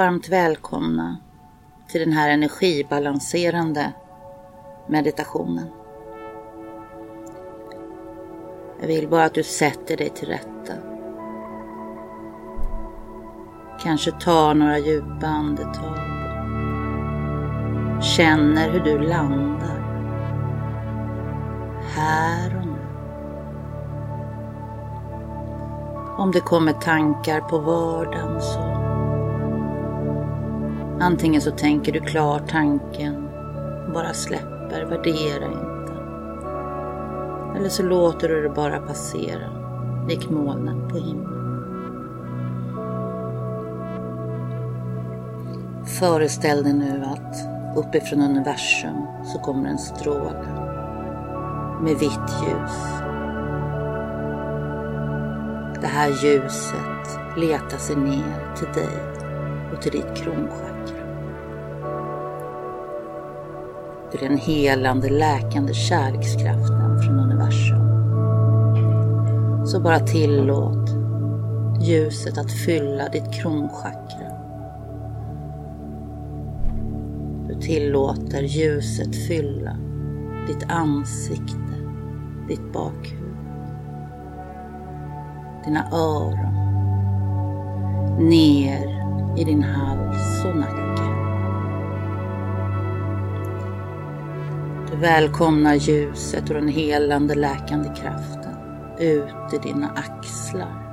Varmt välkomna till den här energibalanserande meditationen. Jag vill bara att du sätter dig till rätta. Kanske tar några djupa andetag. Känner hur du landar. Här och nu. Om det kommer tankar på vardagen så antingen så tänker du klart tanken och bara släpper, värdera inte. Eller så låter du det bara passera, lik molnen på himlen. Föreställ dig nu att uppifrån universum så kommer en stråle med vitt ljus. Det här ljuset letar sig ner till dig till ditt kronchakra. Du är den helande, läkande kärlekskraften från universum. Så bara tillåt ljuset att fylla ditt kronchakra. Du tillåter ljuset fylla ditt ansikte, ditt bakhuvud, dina öron, ner i din hals och nacke. Du välkomnar ljuset och den helande läkande kraften ut i dina axlar.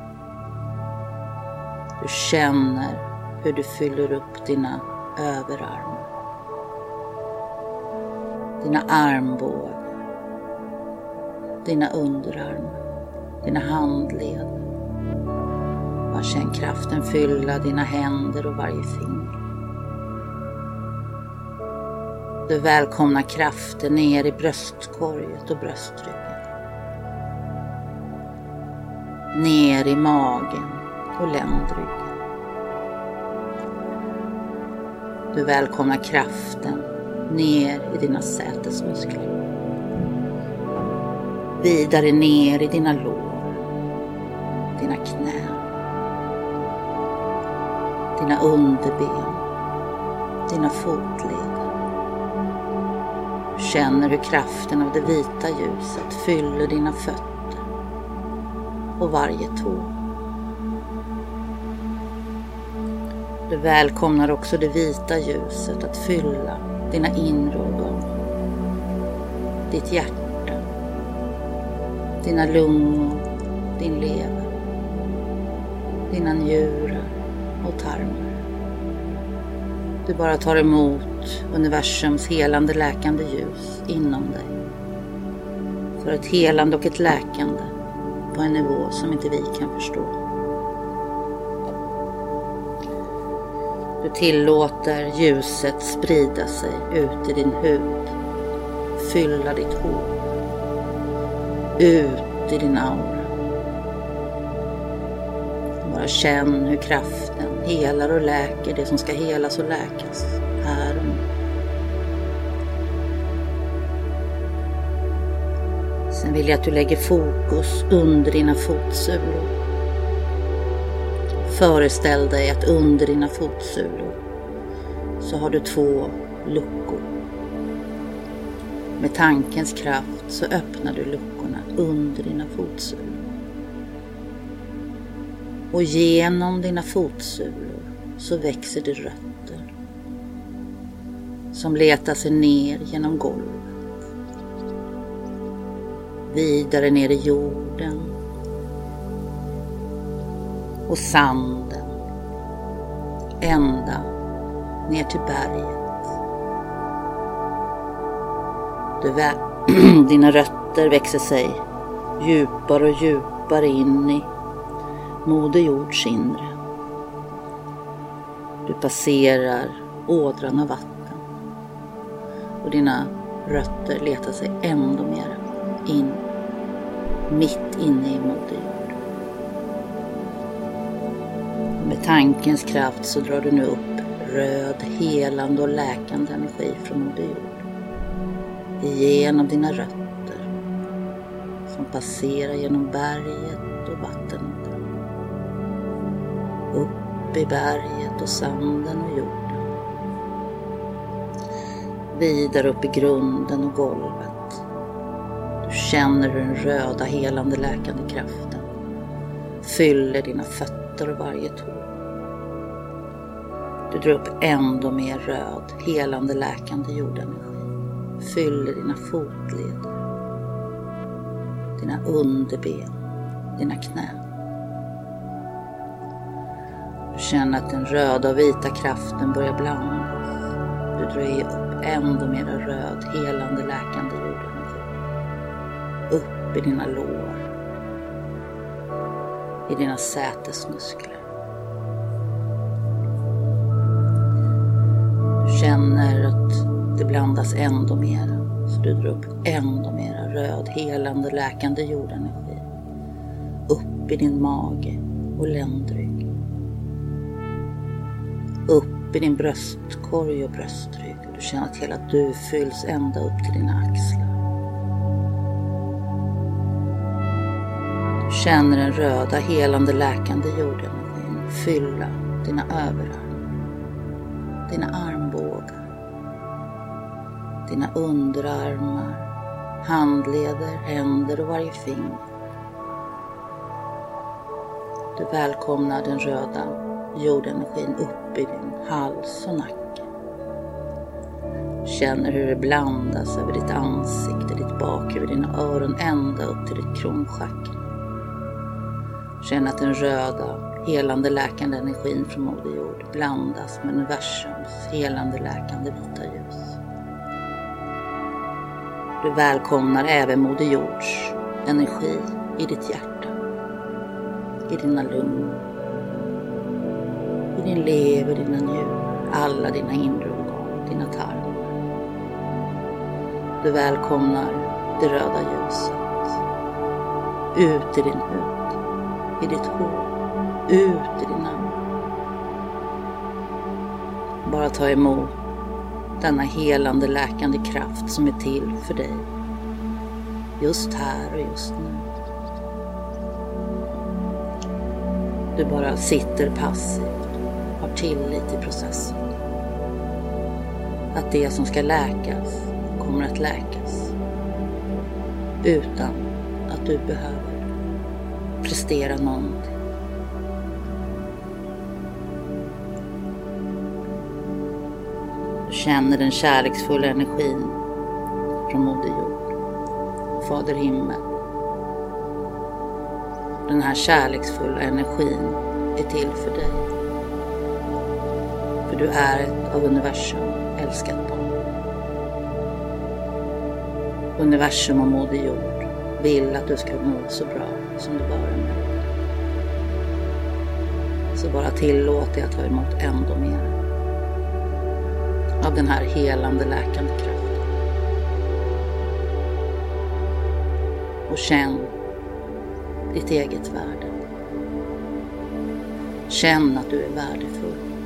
Du känner hur du fyller upp dina överarmar. Dina armbågar. Dina underarmar. Dina handleder. Bara känn kraften fylla dina händer och varje finger. Du välkomnar kraften ner i bröstkorget och bröstryggen. Ner i magen och ländryggen. Du välkomnar kraften ner i dina sätesmuskler. Vidare ner i dina lår, dina knän, dina underben, dina fotleder. Du känner hur kraften av det vita ljuset fyller dina fötter och varje tå. Du välkomnar också det vita ljuset att fylla dina inre organ. Ditt hjärta, dina lungor, din lever, dina njurar och tarmar. Du bara tar emot universums helande läkande ljus inom dig. För ett helande och ett läkande på en nivå som inte vi kan förstå. Du tillåter ljuset sprida sig ut i din hud, fylla ditt hår, ut i din aura. Bara känn hur kraften helar och läker det som ska helas och läkas här och nu. Sen vill jag att du lägger fokus under dina fotsulor. Föreställ dig att under dina fotsulor så har du två luckor. Med tankens kraft så öppnar du luckorna under dina fotsulor. Och genom dina fotsulor så växer det rötter som letar sig ner genom golvet. Vidare ner i jorden och sanden ända ner till berget. Du dina rötter växer sig djupare och djupare in i Moder Jords inre. Du passerar ådran av vatten och dina rötter letar sig ändå mer in, mitt inne i Moder Jord. Med tankens kraft så drar du nu upp röd, helande och läkande energi från Moder Jord. Igenom dina rötter som passerar genom berget och vattnet. Upp i berget och sanden och jorden. Vidare upp i grunden och golvet. Du känner hur den röda helande läkande kraften fyller dina fötter och varje tå. Du drar upp ändå mer röd, helande, läkande jordenergi. Fyller dina fotleder, dina underben, dina knän. Du känner att den röda och vita kraften börjar blandas. Du drar upp ändå mera röd, helande, läkande jordenergi. Upp i dina lår. I dina sätesmuskler. Du känner att det blandas ändå mera. Så du drar upp ändå mera röd, helande, läkande jordenergi. Upp i din mage och ländrygg. Upp i din bröstkorg och bröstrygg. Du känner att hela du fylls ända upp till dina axlar. Du känner den röda, helande, läkande jordenergin fylla dina överarmar, dina armbågar, dina underarmar, handleder, händer och varje finger. Du välkomnar den röda jordenergin upp i din hals och nacke. Känner hur det blandas över ditt ansikte, ditt bakhuvud, dina öron ända upp till ditt kronchakra. Känn att den röda, helande, läkande energin från Moder Jord blandas med universums helande, läkande vita ljus. Du välkomnar även Moder Jords energi i ditt hjärta, i dina lungor, i din lever, dina njurar, alla dina inre organ, dina tarmar. Du välkomnar det röda ljuset ut i din hud, i ditt hår, ut i din arm. Bara ta emot denna helande läkande kraft som är till för dig. Just här och just nu. Du bara sitter passiv, har tillit i processen. Att det som ska läkas kommer att läkas. Utan att du behöver prestera någonting. Du känner den kärleksfulla energin från Moder Jord, Fader Himmel. Den här kärleksfulla energin är till för dig. För du är ett av universum älskat barn. Universum och Moder Jord vill att du ska må så bra som du bara är. Så bara tillåt dig att ta emot ändå mer av den här helande läkande kraften. Och känn ditt eget värde. Känn att du är värdefull.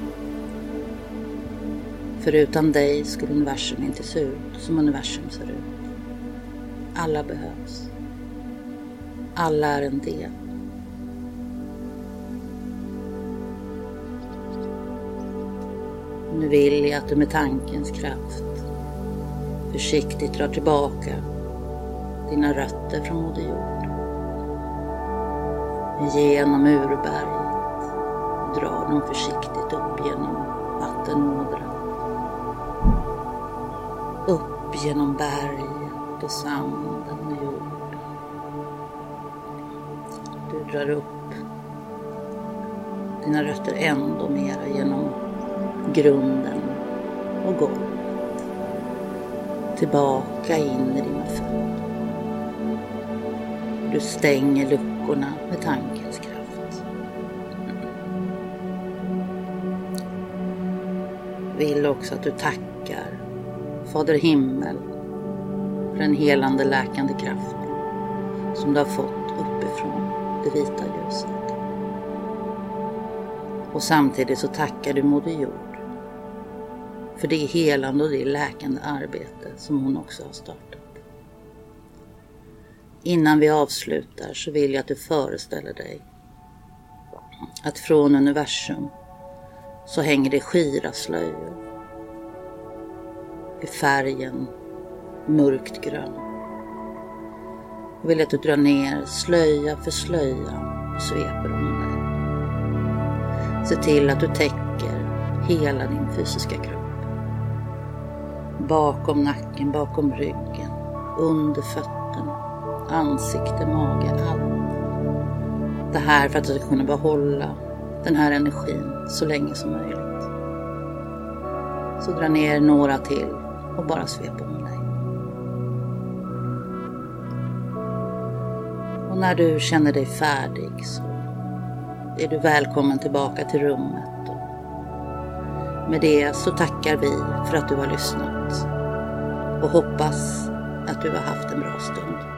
För utan dig skulle universum inte se ut som universum ser ut. Alla behövs. Alla är en del. Nu vill jag att du med tankens kraft försiktigt drar tillbaka dina rötter från Moder Jord. Genom urberget drar de försiktigt upp genom vattenådran. Upp genom berget och sanden och jorden. Du drar upp dina rötter ändå mera genom grunden och golvet. Tillbaka in i dina fötter. Du stänger luckorna med tankens kraft. Vill också att du tackar Fader Himmel för den helande läkande kraften som du har fått uppifrån det vita ljuset. Och samtidigt så tackar du Moder Jord för det helande och det läkande arbete som hon också har startat. Innan vi avslutar så vill jag att du föreställer dig att från universum så hänger det skira slöjor. I färgen mörkt grön. Jag vill att du drar ner slöja för slöja och sveper om dig. Se till att du täcker hela din fysiska kropp. Bakom nacken, bakom ryggen, under fötterna, ansikte, mage, allt. Det här för att du ska kunna behålla den här energin så länge som möjligt. Så dra ner några till och bara svep om dig. Och när du känner dig färdig så är du välkommen tillbaka till rummet. Med det så tackar vi för att du har lyssnat och hoppas att du har haft en bra stund.